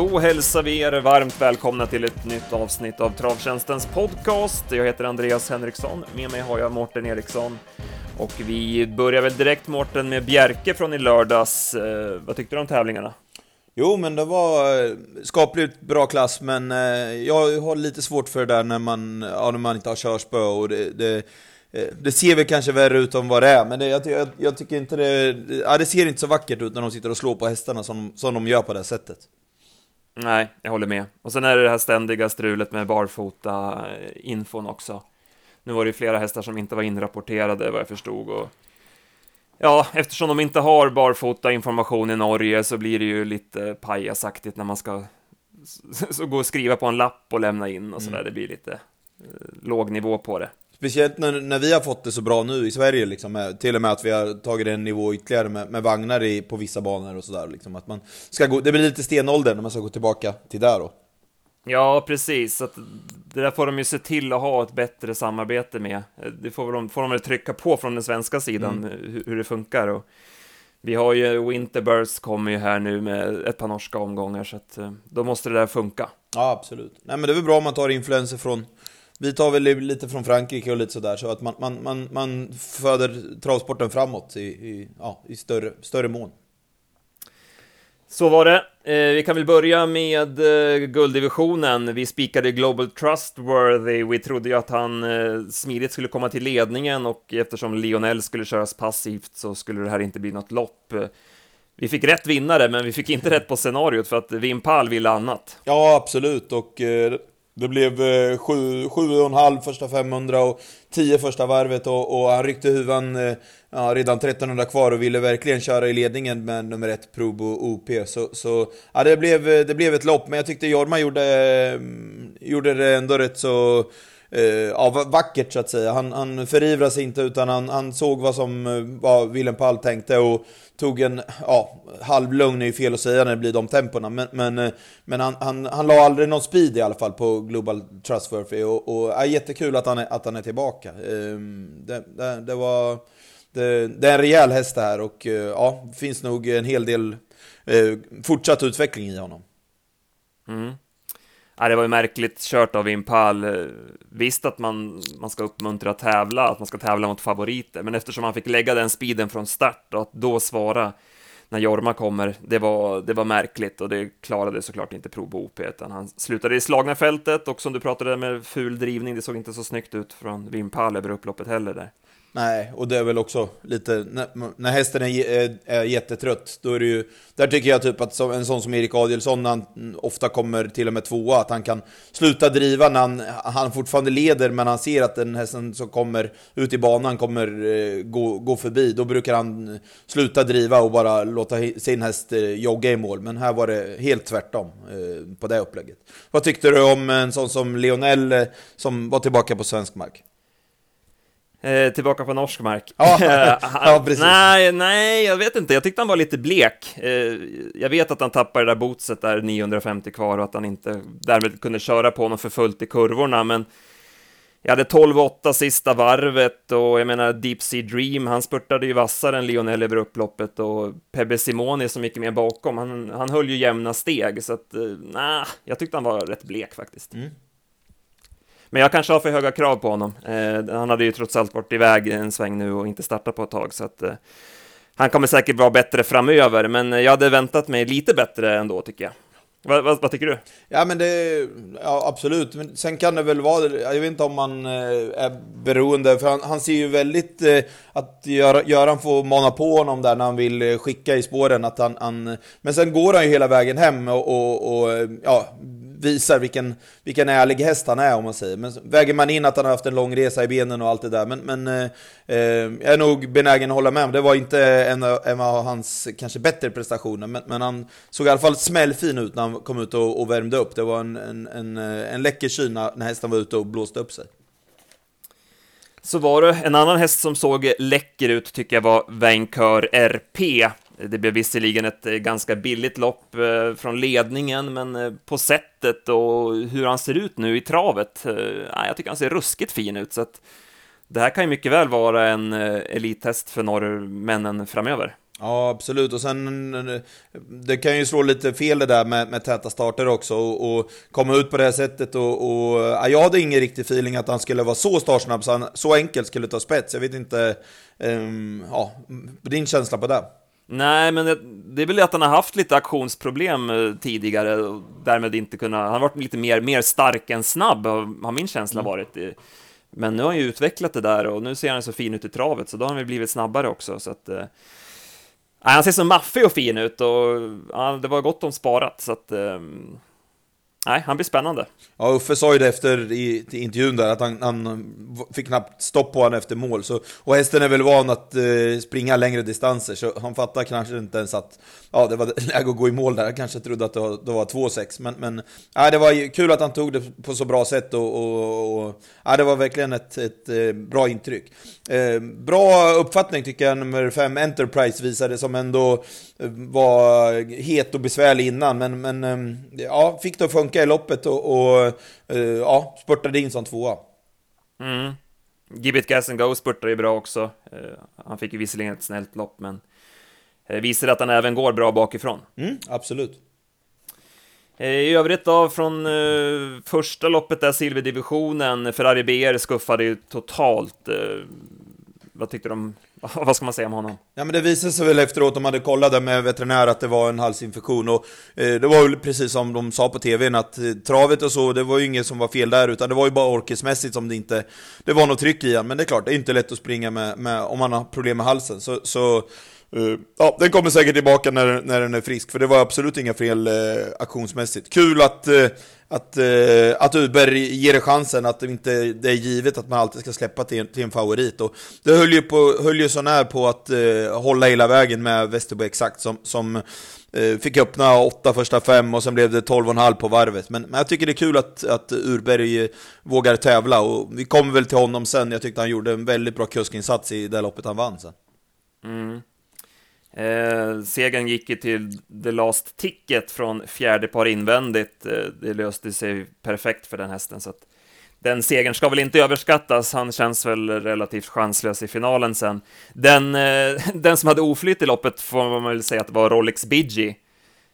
Då hälsar vi er varmt välkomna till ett nytt avsnitt av Travtjänstens podcast. Jag heter Andreas Henriksson, med mig har jag Mårten Eriksson. Och vi börjar väl direkt Mårten med Bjerke från i lördags. Eh, vad tyckte du om tävlingarna? Jo, men det var eh, skapligt bra klass, men eh, jag har lite svårt för det där när man, ja, när man inte har körspö och det, det, det ser väl kanske värre ut än vad det är, men det, jag, jag, jag tycker inte det... Ja, det ser inte så vackert ut när de sitter och slår på hästarna som, som de gör på det sättet. Nej, jag håller med. Och sen är det det här ständiga strulet med barfota-infon också. Nu var det ju flera hästar som inte var inrapporterade vad jag förstod och Ja, eftersom de inte har barfota information i Norge så blir det ju lite pajasaktigt när man ska så gå och skriva på en lapp och lämna in och sådär. Mm. Det blir lite eh, låg nivå på det. Speciellt när, när vi har fått det så bra nu i Sverige, liksom, med, till och med att vi har tagit en nivå ytterligare med, med vagnar i, på vissa banor och sådär. Liksom, att man ska gå, det blir lite stenålder när man ska gå tillbaka till där då. Ja, precis. Så det där får de ju se till att ha ett bättre samarbete med. Det får de, får de väl trycka på från den svenska sidan, mm. hur, hur, det funkar. Och vi har ju Winterburst kommer ju här nu med ett par norska omgångar, så att eh, då måste det där funka. Ja, absolut. Nej, men det är väl bra om man tar influenser från vi tar väl lite från Frankrike och lite sådär, så att man, man, man, man föder travsporten framåt i, i, ja, i större, större mån. Så var det. Eh, vi kan väl börja med eh, gulddivisionen. Vi spikade Global Trustworthy. Vi trodde ju att han eh, smidigt skulle komma till ledningen och eftersom Lionel skulle köras passivt så skulle det här inte bli något lopp. Vi fick rätt vinnare, men vi fick inte rätt på scenariot för att Vimpal ville annat. Ja, absolut, och eh, det blev eh, 7,5 första 500 och 10 första varvet och, och han ryckte huvan eh, ja, redan 1300 kvar och ville verkligen köra i ledningen med nummer 1 Probo OP. Så, så ja, det, blev, det blev ett lopp, men jag tyckte Jorma gjorde, mm, gjorde det ändå rätt så eh, ja, vackert så att säga. Han, han förivrade sig inte utan han, han såg vad som eh, vad Willem Pall tänkte och tog en, ja, halvlugn är ju fel att säga när det blir de tempona, men, men, eh, men han, han, han la aldrig någon speed i alla fall på Global Trustworthy och, och är jättekul att han är, att han är tillbaka. Ehm, det, det, det var, det, det, är en rejäl häst det här och eh, ja, det finns nog en hel del eh, fortsatt utveckling i honom. Mm. Ja, det var ju märkligt kört av Impal. Visst att man, man ska uppmuntra att tävla, att man ska tävla mot favoriter, men eftersom han fick lägga den speeden från start och att då svara när Jorma kommer, det var, det var märkligt och det klarade såklart inte Probo OP, utan han slutade i slagna fältet och som du pratade med ful drivning, det såg inte så snyggt ut från Wimpal över upploppet heller där. Nej, och det är väl också lite, när, när hästen är, är, är jättetrött, då är det ju, där tycker jag typ att som, en sån som Erik Adielsson, när han ofta kommer till och med tvåa, att han kan sluta driva när han, han fortfarande leder, men han ser att den hästen som kommer ut i banan kommer eh, gå, gå förbi, då brukar han sluta driva och bara låta sin häst eh, jogga i mål, men här var det helt tvärtom eh, på det upplägget. Vad tyckte du om en sån som Lionel, eh, som var tillbaka på svensk mark? Eh, tillbaka på norsk mark. Ja, ja, precis. Nej, nej, jag vet inte. Jag tyckte han var lite blek. Eh, jag vet att han tappade det där bootset där 950 kvar och att han inte därmed kunde köra på honom för fullt i kurvorna, men jag hade 12-8 sista varvet och jag menar Deep Sea Dream, han spurtade ju vassare än Lionel över upploppet och Pebbe Simoni som gick med bakom, han, han höll ju jämna steg, så att, eh, nej, jag tyckte han var rätt blek faktiskt. Mm. Men jag kanske har för höga krav på honom. Eh, han hade ju trots allt varit iväg en sväng nu och inte startat på ett tag, så att eh, han kommer säkert vara bättre framöver, men jag hade väntat mig lite bättre ändå, tycker jag. Vad, vad, vad, tycker du? Ja men det, ja absolut. Men sen kan det väl vara, jag vet inte om man eh, är beroende, för han, han ser ju väldigt eh, att Göran får mana på honom där när han vill eh, skicka i spåren. Att han, han, men sen går han ju hela vägen hem och, och, och ja, visar vilken, vilken ärlig häst han är om man säger. Men väger man in att han har haft en lång resa i benen och allt det där. Men, men eh, eh jag är nog benägen att hålla med. om Det var inte en, en av hans kanske bättre prestationer. Men, men, han såg i alla fall smällfin ut när han kom ut och, och värmde upp. Det var en, en, en, eh, en läcker syn när hästen var ute och blåste upp sig. Så var det en annan häst som såg läcker ut tycker jag var Vainqueur RP. Det blev visserligen ett eh, ganska billigt lopp eh, från ledningen, men eh, på sättet och hur han ser ut nu i travet, jag tycker han ser ruskigt fin ut, så att det här kan ju mycket väl vara en elithäst för norrmännen framöver. Ja, absolut. Och sen, det kan ju slå lite fel det där med, med täta starter också. Och, och komma ut på det här sättet och, och ja, jag hade ingen riktig feeling att han skulle vara så startsnabb, så han så enkelt skulle ta spets. Jag vet inte, um, ja, din känsla på det? Nej, men det, det är väl att han har haft lite aktionsproblem eh, tidigare och därmed inte kunnat... Han har varit lite mer, mer stark än snabb, har min känsla mm. varit. Men nu har han ju utvecklat det där och nu ser han så fin ut i travet, så då har han väl blivit snabbare också. Så att, eh, han ser så maffig och fin ut och ja, det var gott om sparat, så att eh, Nej, han blir spännande. Ja, Uffe sa ju det efter i, i intervjun där, att han, han, fick knappt stopp på honom efter mål. Så, och hästen är väl van att eh, springa längre distanser, så han fattar kanske inte ens att ja, det var läge att gå i mål där. Jag kanske trodde att det var, det var 2-6. Men, men ja, det var kul att han tog det på så bra sätt och, och, och ja, det var verkligen ett, ett, eh, bra intryck. Eh, bra uppfattning tycker jag, nummer 5, Enterprise visade, som ändå eh, var het och besvärlig innan. Men, men ehm, ja, fick det att funka i loppet och, och eh, ja, spurtade in som tvåa. Mm. Give it gas and go spurtade ju bra också. Han fick ju visserligen ett snällt lopp, men visar att han även går bra bakifrån. Mm, absolut. I övrigt då, från uh, första loppet där, silverdivisionen, Ferrari BR skuffade ju totalt. Uh, vad tyckte de? vad ska man säga om honom? Ja men det visade sig väl efteråt, de hade kollat med veterinär att det var en halsinfektion och eh, det var väl precis som de sa på tvn att eh, travet och så, det var ju inget som var fel där utan det var ju bara orkesmässigt som det inte det var något tryck i han. Men det är klart, det är inte lätt att springa med, med om man har problem med halsen. Så, så Uh, ja, den kommer säkert tillbaka när, när den är frisk, för det var absolut inga fel eh, uh, aktionsmässigt. Kul att, uh, att, uh, att Uber ger det chansen, att det inte det är givet att man alltid ska släppa till, till en favorit. Och det höll ju, på, höll ju så när på att hålla hela vägen med Västerbo Exakt, som, som fick öppna åtta första fem och sen blev det 12,5 på varvet. Men, men jag tycker det är kul att, att Urberg vågar tävla och vi kommer väl till honom sen. Jag tyckte han gjorde en väldigt bra kuskinsats i det loppet han vann sen. Mm. Eh, segern gick ju till The Last Ticket från fjärde par invändigt. Eh, det löste sig perfekt för den hästen, så att den segern ska väl inte överskattas. Han känns väl relativt chanslös i finalen sen. Den, eh, den som hade oflyt i loppet får man väl säga att det var Rolex Bidgie.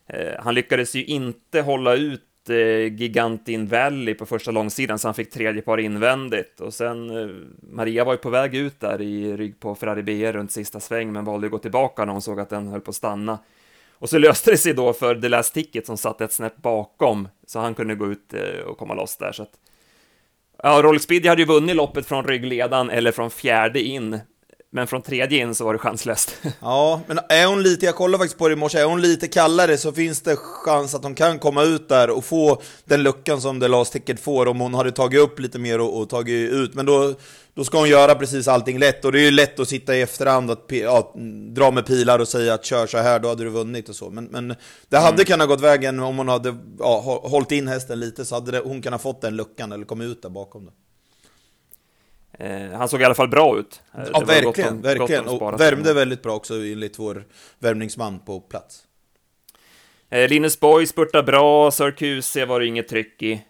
Eh, han lyckades ju inte hålla ut eh, Gigantin Valley på första långsidan, så han fick tredje par invändigt. Och sen, eh, Maria var ju på väg ut där i rygg på Ferrari BR runt sista sväng, men valde att gå tillbaka när hon såg att den höll på att stanna. Och så löste det sig då för The Last Ticket som satt ett snäpp bakom, så han kunde gå ut eh, och komma loss där. Så att, ja, Rolex Speedy hade ju vunnit loppet från ryggledan eller från fjärde in, men från tredje in så var det chanslöst. Ja, men är hon lite, jag kollade faktiskt på det i morse, är hon lite kallare så finns det chans att hon kan komma ut där och få den luckan som The Last Ticket får om hon hade tagit upp lite mer och, och tagit ut. Men då, då ska hon göra precis allting lätt och det är ju lätt att sitta i efterhand och ja, dra med pilar och säga att kör så här, då hade du vunnit och så. Men, men det hade mm. kunnat gått vägen om hon hade ja, hållit in hästen lite så hade det, hon kunnat fått den luckan eller kommit ut där bakom. Det. Eh, han såg i alla fall bra ut. Eh, ja, verkligen, om, verkligen. Och värmde väldigt bra också enligt vår värmningsman på plats. Eh, Linus Boy spurtade bra, Syracuse var det inget tryck i.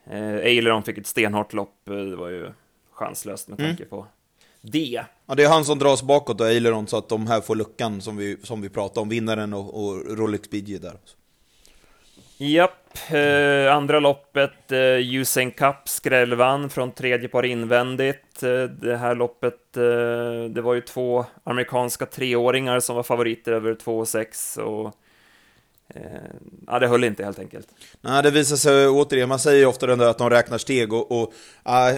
Eileron fick ett stenhårt lopp, det var ju chanslöst med tanke mm. på det. Ja, det är han som dras bakåt och Eileron så att de här får luckan som vi, som vi pratade om, vinnaren och, och Rolex Bidje där. Japp, eh, andra loppet, eh, Usain Cup skrällvann från tredje par invändigt. Eh, det här loppet, eh, det var ju två amerikanska treåringar som var favoriter över 2,6 och Eh, ja, det höll inte helt enkelt. Nej, det visar sig återigen, man säger ju ofta den där att de räknar steg och, och äh,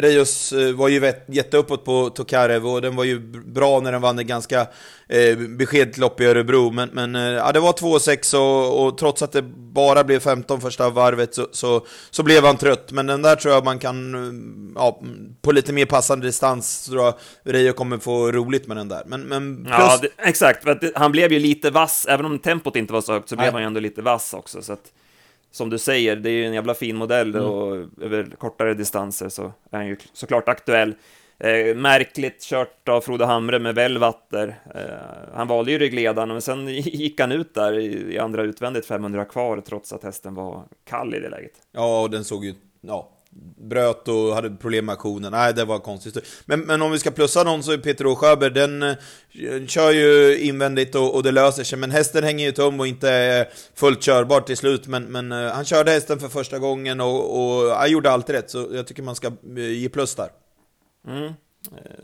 Reijos eh, var ju jätteuppåt på Tokarev och den var ju bra när den vann ett ganska eh, beskedligt lopp i Örebro, men, men eh, ja, det var 2,6 och, och trots att det bara blev 15 första varvet så, så, så, blev han trött, men den där tror jag man kan, ja, på lite mer passande distans, tror jag Reijo kommer få roligt med den där. Men, men plus... Ja, det, exakt, för att han blev ju lite vass, även om tempot inte var så högt, så blev han ju ändå lite vass också, så att som du säger, det är ju en jävla fin modell mm. och över kortare distanser så är han ju såklart aktuell. Eh, märkligt kört av Frode Hamre med Velvatter. Eh, han valde ju ryggledaren, men sen gick han ut där i, i, andra utvändigt 500 kvar, trots att hästen var kall i det läget. Ja, och den såg ju, ja, bröt och hade problem med aktionen. Nej, det var konstigt. Men, men om vi ska plussa någon så är Peter O. Sjöberg, den uh, kör ju invändigt och, och, det löser sig. Men hästen hänger ju tum och inte är fullt körbar till slut. Men, men uh, han körde hästen för första gången och, och han gjorde allt rätt. Så jag tycker man ska ge plus där. Mm.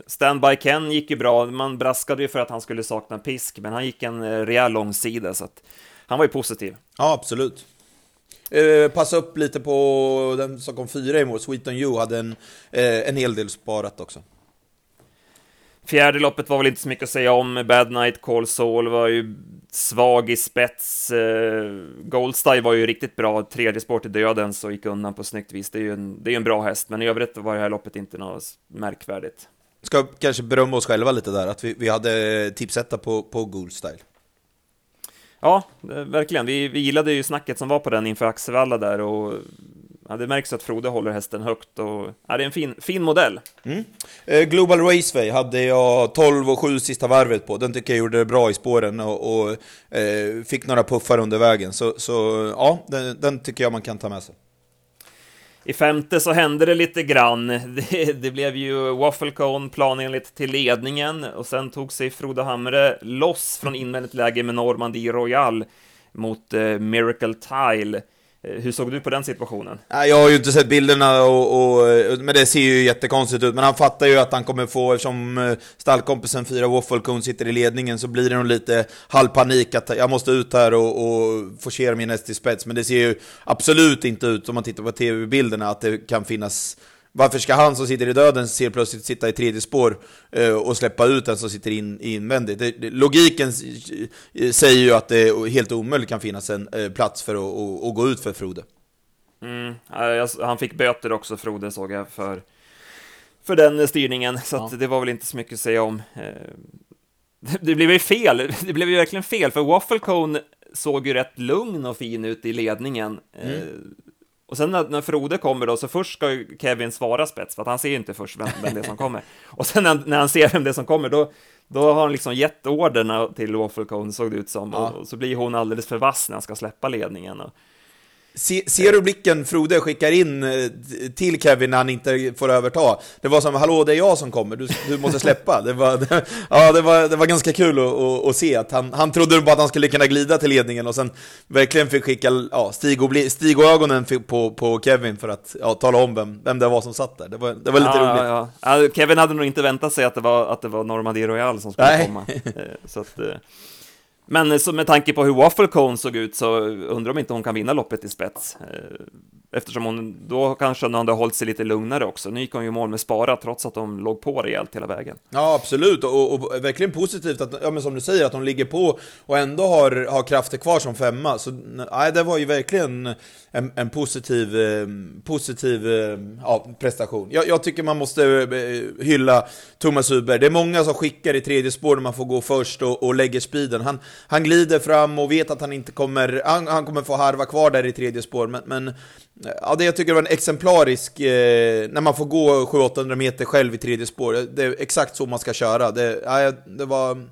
Standby Ken gick ju bra, man braskade ju för att han skulle sakna pisk, men han gick en rejäl långsida, så att han var ju positiv. Ja, absolut. Eh, passa upp lite på den som kom fyra i mål, Sweet on You, hade en, eh, en hel del sparat också. Fjärde loppet var väl inte så mycket att säga om. Bad Night Call Saul var ju svag i spets. Eh, Goldstyle var ju riktigt bra. Tredje spår till döden så gick undan på snyggt vis. Det är ju en, det är en bra häst, men i övrigt var det här loppet inte något märkvärdigt. Ska kanske berömma oss själva lite där, att vi, vi hade tipsetta på, på Goldstyle. Ja, eh, verkligen. Vi, vi gillade ju snacket som var på den inför Axevalla där och ja, det märks att Frode håller hästen högt och ja, det är en fin, fin modell. Mm. Eh, Global Raceway hade jag 12 och 7 sista varvet på. Den tycker jag gjorde det bra i spåren och, och eh, fick några puffar under vägen. Så, så ja, den, den tycker jag man kan ta med sig. I femte så hände det lite grann. Det, det blev ju Wafflecone planenligt till ledningen och sen tog sig Frode Hamre loss från invändigt läge med Normandie Royal mot eh, Miracle Tile. Eh, hur såg du på den situationen? Jag har ju inte sett bilderna, och, och, men det ser ju jättekonstigt ut. Men han fattar ju att han kommer få, eftersom eh, stallkompisen Fyra Wafflecone sitter i ledningen, så blir det nog lite halvpanik att jag måste ut här och, och forcera min häst till spets. Men det ser ju absolut inte ut, om man tittar på tv-bilderna, att det kan finnas varför ska han som sitter i döden se plötsligt sitta i tredje spår eh, och släppa ut den som sitter in, invändigt? Logiken säger ju att det helt omöjligt kan finnas en eh, plats för att, att, gå ut för Frode. Mm, han fick böter också, Frode, såg jag, för, för den styrningen, så ja. det var väl inte så mycket att säga om. Eh, det blev ju fel, det blev ju verkligen fel, för Wafflecone såg ju rätt lugn och fin ut i ledningen. Mm. Och sen när, när Frode kommer då, så först ska ju Kevin svara spets, för att han ser ju inte först vem, vem det är som kommer. Och sen när, när han ser vem det är som kommer, då, då har han liksom gett orderna till Wafflecone, såg det ut som, ja. och, och, så blir hon alldeles för vass när han ska släppa ledningen. Och, Se, ser du blicken Frode skickar in eh, till Kevin när han inte får överta? Det var som, hallå det är jag som kommer, du, du måste släppa. Det var, det, ja, det var, det var ganska kul att, att, att, se att han, han trodde bara att han skulle kunna glida till ledningen och sen verkligen fick skicka ja, Stig-ögonen på, på Kevin för att ja, tala om vem, vem det var som satt där. Det var, det var lite ja, roligt. Ja, Kevin hade nog inte väntat sig att det var, att det var Normandie Royal som skulle Nej. komma. Eh, så att, eh, men eh, med tanke på hur Wafflecone såg ut så undrar om inte hon kan vinna loppet i spets. Eh, Eftersom hon då kanske hon hade hållit sig lite lugnare också. Nu gick hon ju mål med spara trots att de låg på rejält hela vägen. Ja, absolut. Och, och, verkligen positivt att, ja men som du säger, att de ligger på och ändå har, har krafter kvar som femma. Så nej, det var ju verkligen en, en positiv, eh, positiv eh, ja, prestation. Jag, jag, tycker man måste eh, hylla Thomas Huber. Det är många som skickar i tredje spår när man får gå först och, och lägger speeden. Han, han glider fram och vet att han inte kommer, han, han kommer få harva kvar där i tredje spår, men, men Ja, det jag tycker var en exemplarisk, eh, när man får gå 700-800 meter själv i tredje spår, det är exakt så man ska köra. Det, ja, det var...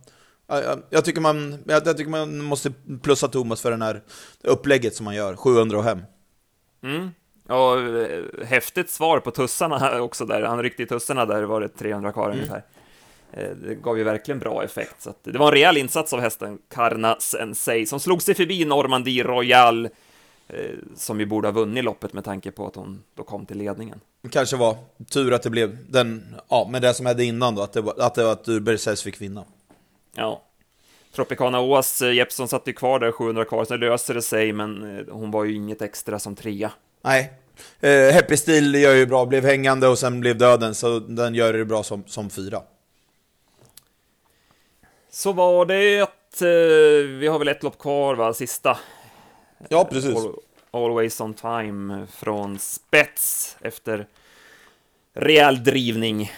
Ja, jag, tycker man, jag, jag, tycker man måste plussa Thomas för den här upplägget som man gör, 700 och hem. Mm. Och eh, häftigt svar på tussarna också där, han ryckte i tussarna där var det 300 kvar mm. ungefär. Eh, det gav ju verkligen bra effekt, så det var en rejäl insats av hästen Karna Sensei som slog sig förbi Normandie Royal som vi borde ha vunnit loppet med tanke på att hon då kom till ledningen. Kanske var tur att det blev den, ja, med det som hände innan då, att det var att, det var att Urbergs fick vinna. Ja. Tropicana Ås, eh, Jeppsson satt ju kvar där 700 kvar, sen löste det sig, men eh, hon var ju inget extra som trea. Nej. Eh, Happy Steel gör ju bra, blev hängande och sen blev döden, så den gör det bra som, som fyra. Så var det att, eh, vi har väl ett lopp kvar va, sista Ja, precis. All, always on time från spets efter rejäl drivning.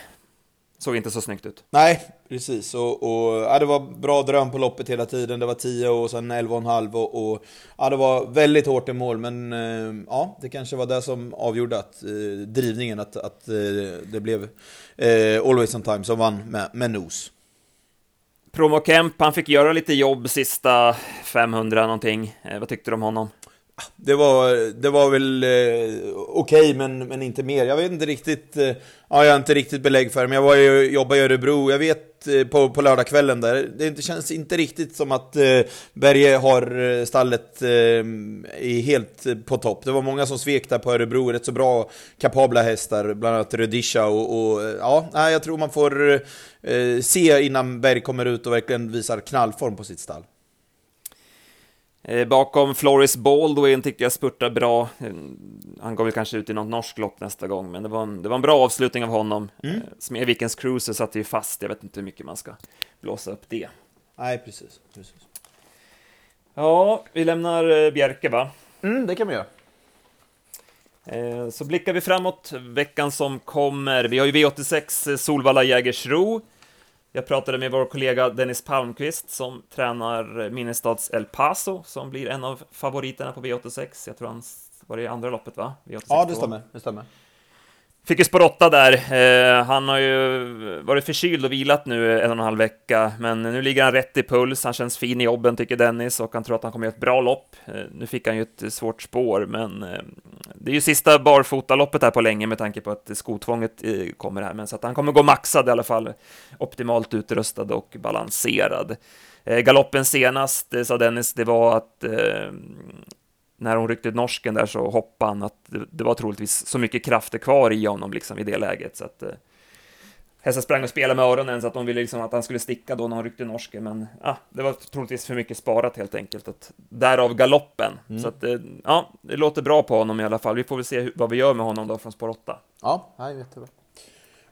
Såg inte så snyggt ut. Nej, precis. Och, och ja, det var bra dröm på loppet hela tiden. Det var 10 och sen 11,5 och, och ja, det var väldigt hårt i mål. Men eh, ja, det kanske var det som avgjorde att eh, drivningen, att, att eh, det blev eh, Always on time som vann med, med nos. Promo Kemp, han fick göra lite jobb sista 500 någonting. Eh, vad tyckte du om honom? det var, det var väl eh, okej, okay, men, men inte mer. Jag vet inte riktigt, eh, ja, jag har inte riktigt belägg för det, men jag var ju, jobbade i Örebro, jag vet Eh, på, på lördagskvällen där, det känns inte riktigt som att eh, Berge har eh, stallet eh, helt eh, på topp. Det var många som svek där på Örebro, rätt så bra kapabla hästar, bland annat Rödisha och, och ja, jag tror man får eh, se innan Berg kommer ut och verkligen visar knallform på sitt stall. Eh, bakom Floris Baldwin tyckte jag spurtar bra. Eh, han går väl kanske ut i något norskt lopp nästa gång, men det var en, det var en bra avslutning av honom. Mm. Eh, Smedvikens Cruiser satt ju fast, jag vet inte hur mycket man ska blåsa upp det. Nej, precis. precis. Ja, vi lämnar Bjerke, va? Mm, det kan vi göra. Så blickar vi framåt veckan som kommer. Vi har ju V86 Solvalla Jägersro. Jag pratade med vår kollega Dennis Palmqvist som tränar Minnestads El Paso som blir en av favoriterna på V86. Jag tror han var det i andra loppet va? V86 ja, det stämmer. Det stämmer. Fick ju spår 8 där. Eh, han har ju varit förkyld och vilat nu en och en halv vecka, men nu ligger han rätt i puls. Han känns fin i jobben, tycker Dennis, och han tror att han kommer göra ett bra lopp. Eh, nu fick han ju ett svårt spår, men eh, det är ju sista barfotaloppet här på länge med tanke på att skotvånget eh, kommer här, men så att han kommer gå maxad i alla fall, optimalt utrustad och balanserad. Eh, galoppen senast, eh, sa Dennis, det var att eh, när hon ryckte norsken där så hoppade han att det, det, var troligtvis så mycket krafter kvar i honom liksom i det läget så att eh, hästen sprang och spelade med öronen så att de ville liksom att han skulle sticka då när hon ryckte norsken men ja, det var troligtvis för mycket sparat helt enkelt att därav galoppen mm. så att eh, ja, det låter bra på honom i alla fall. Vi får väl se hur, vad vi gör med honom då från spår 8. Ja, jättebra.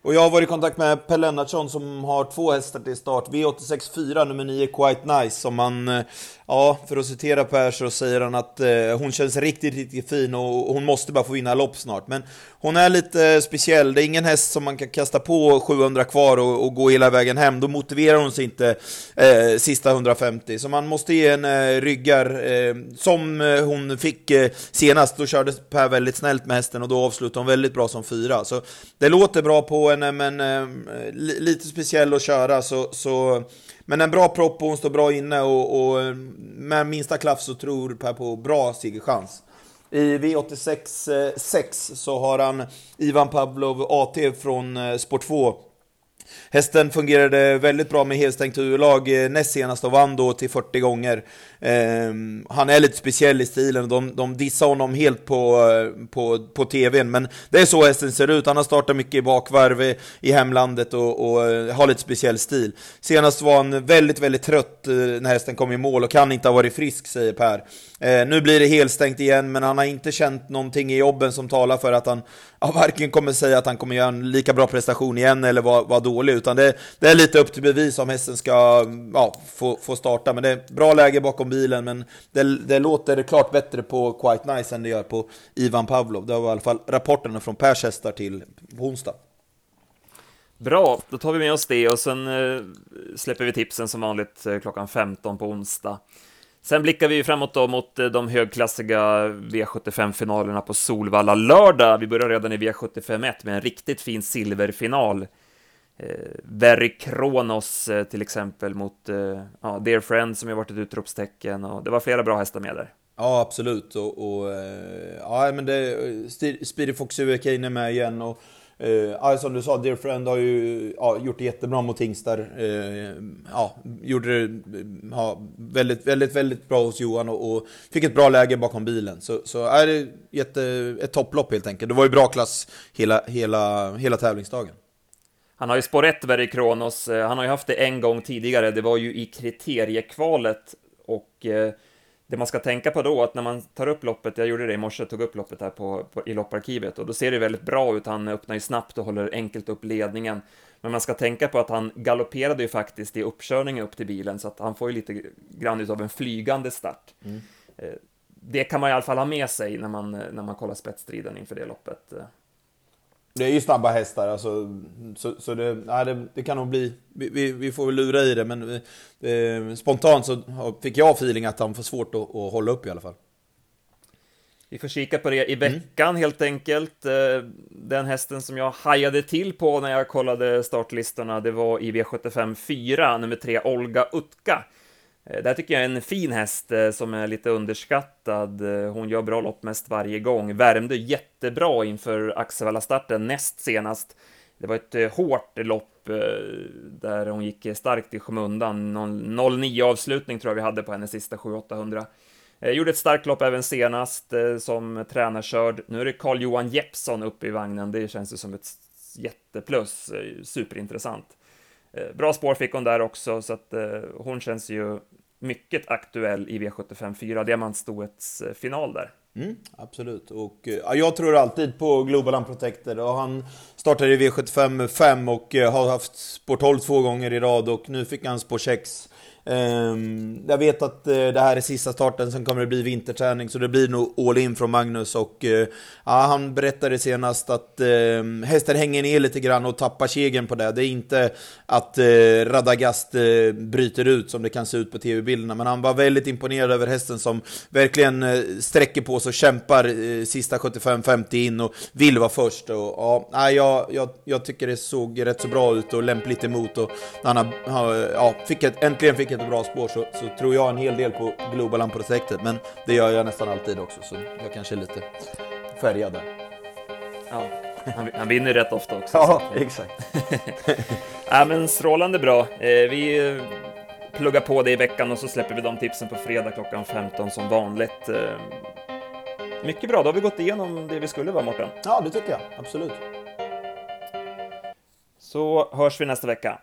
Och jag har varit i kontakt med Per Lennartsson som har två hästar till start. V86 4, nummer 9, Quite Nice, som man, eh, ja, för att citera Per så säger han att eh, hon känns riktigt, riktigt fin och hon måste bara få vinna lopp snart. Men hon är lite eh, speciell, det är ingen häst som man kan kasta på 700 kvar och, och gå hela vägen hem. Då motiverar hon sig inte eh, sista 150. Så man måste ge en eh, ryggar, eh, som eh, hon fick eh, senast. Då körde Per väldigt snällt med hästen och då avslutade hon väldigt bra som fyra. Så det låter bra på Eh, henne, men eh, lite speciell att köra. Så, så men en bra propp och hon står bra inne och, och eh, med minsta klaff så tror Per på bra segerchans. I V86 6 eh, så har han Ivan Pavlov AT från eh, Sport 2 Hästen fungerade väldigt bra med helstängt huvudlag eh, näst senast och vann då till 40 gånger. Eh, han är lite speciell i stilen, de, de dissar honom helt på, eh, på, på tvn, men det är så hästen ser ut. Han har startat mycket i bakvarv i, i hemlandet och, och eh, har lite speciell stil. Senast var han väldigt, väldigt trött när hästen kom i mål och kan inte ha varit frisk, säger Per. Eh, nu blir det helstängt igen, men han har inte känt någonting i jobben som talar för att han ja, varken kommer säga att han kommer göra en lika bra prestation igen eller vara var dålig, utan det, det, är lite upp till bevis om hästen ska ja, få, få starta. Men det är bra läge bakom bilen, men det, det låter klart bättre på Quite Nice än det gör på Ivan Pavlov. Det var i alla fall rapporterna från Pers hästar till på onsdag. Bra, då tar vi med oss det och sen eh, släpper vi tipsen som vanligt eh, klockan 15 på onsdag. Sen blickar vi framåt då mot eh, de högklassiga V75-finalerna på Solvalla lördag. Vi börjar redan i V75 1 med en riktigt fin silverfinal. Eh, Very Kronos eh, till exempel mot ja, Dear Friend som ju varit ett utropstecken och det var flera bra hästar med där. Ja, absolut. Och, och ja, men det, Speedy Fox U.K. är med igen och Eh, som du sa, Dear Friend har ju ja, gjort det jättebra mot Tingstar. Eh, ja, gjorde det eh, ja, väldigt, väldigt, väldigt bra hos Johan och, och fick ett bra läge bakom bilen. Så, så är det jätte, ett topplopp helt enkelt. Det var ju bra klass hela, hela, hela tävlingsdagen. Han har ju spår 1, i Kronos. Eh, han har ju haft det en gång tidigare. Det var ju i kriteriekvalet och eh, det man ska tänka på då, att när man tar upp loppet, jag gjorde det i morse, tog upp loppet här på, på, i lopparkivet, och då ser det väldigt bra ut, han öppnar ju snabbt och håller enkelt upp ledningen. Men man ska tänka på att han galopperade ju faktiskt i uppkörningen upp till bilen, så att han får ju lite grann av en flygande start. Mm. Eh, det kan man i alla fall ha med sig när man, när man kollar spetsstriden inför det loppet. Det är ju snabba hästar, alltså, så, så det, nej, det, det, kan nog bli... Vi, vi, får väl lura i det, men eh, spontant så fick jag feeling att han får svårt att, att, hålla upp i alla fall. Vi får kika på det i veckan mm. helt enkelt. Eh, den hästen som jag hajade till på när jag kollade startlistorna, det var i V75 4, nummer 3, Olga Utka. Det där tycker jag är en fin häst eh, som är lite underskattad. Eh, hon gör bra lopp mest varje gång. Värmde jättebra inför Axevalla-starten näst senast. Det var ett hårt lopp där hon gick starkt i skymundan. 0-9 avslutning tror jag vi hade på hennes sista 7-800. Gjorde ett starkt lopp även senast som tränarkörd. Nu är det Carl-Johan Jeppsson uppe i vagnen. Det känns ju som ett jätteplus. Superintressant. Eh, bra spår fick hon där också, så att eh, hon känns ju mycket aktuell i V75 4, diamantstoets eh, final där. Mm, absolut, och ja, jag tror alltid på Global Unprotected och han startade i V75 5 och har haft spår 12 två gånger i rad. Och nu fick han spår 6 Ehm, jag vet att eh, det här är sista starten, sen kommer det bli vinterträning, så det blir nog all in från Magnus. Och eh, ja, Han berättade senast att ehm, hästen hänger ner lite grann och tappar kegen på det. Det är inte att eh, Radagast bryter ut som det kan se ut på tv-bilderna, men han var väldigt imponerad över hästen som verkligen sträcker på sig och kämpar sista 75-50 in och vill vara först. Och, ja, jag, jag, jag tycker det såg rätt så bra ut och lämpligt emot. Och han har, ja, fick ett, äntligen fick ett bra spår så, så tror jag en hel del på Global Unprotected, men det gör jag nästan alltid också, så jag kanske är lite färgad där. Ja, han, han vinner rätt ofta också. ja, exakt. ja, men strålande bra. Eh, vi eh, pluggar på det i veckan och så släpper vi de tipsen på fredag klockan 15 som vanligt. Eh, mycket bra, då har vi gått igenom det vi skulle vara, Mårten. Ja, det tycker jag. Absolut. Så hörs vi nästa vecka.